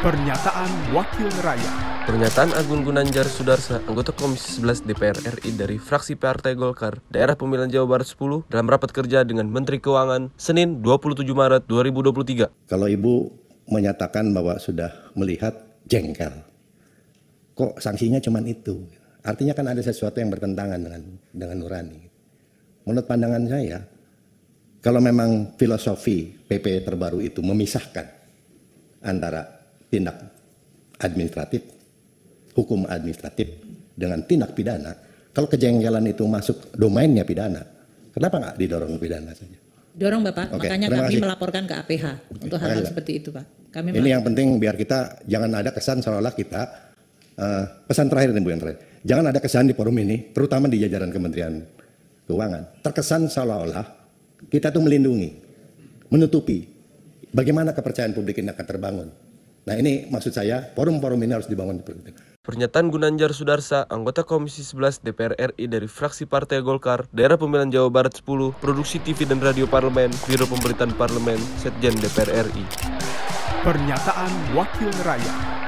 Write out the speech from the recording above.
Pernyataan Wakil Rakyat Pernyataan Agun Gunanjar Sudarsa, anggota Komisi 11 DPR RI dari fraksi Partai Golkar, Daerah Pemilihan Jawa Barat 10, dalam rapat kerja dengan Menteri Keuangan, Senin 27 Maret 2023. Kalau Ibu menyatakan bahwa sudah melihat jengkel, kok sanksinya cuma itu? Artinya kan ada sesuatu yang bertentangan dengan dengan nurani. Menurut pandangan saya, kalau memang filosofi PP terbaru itu memisahkan antara tindak administratif, hukum administratif dengan tindak pidana, kalau kejengkelan itu masuk domainnya pidana, kenapa nggak didorong ke pidana saja? Dorong Bapak, Oke, makanya kami kasih. melaporkan ke APH untuk hal-hal seperti itu Pak. Kami Ini yang penting biar kita jangan ada kesan seolah-olah kita eh, pesan terakhir nih Bu yang terakhir. Jangan ada kesan di forum ini, terutama di jajaran Kementerian Keuangan, terkesan seolah-olah kita tuh melindungi, menutupi bagaimana kepercayaan publik ini akan terbangun. Nah ini maksud saya forum-forum ini harus dibangun seperti itu. Pernyataan Gunanjar Sudarsa, anggota Komisi 11 DPR RI dari fraksi Partai Golkar, Daerah Pemilihan Jawa Barat 10, Produksi TV dan Radio Parlemen, Biro Pemberitaan Parlemen, Setjen DPR RI. Pernyataan Wakil Rakyat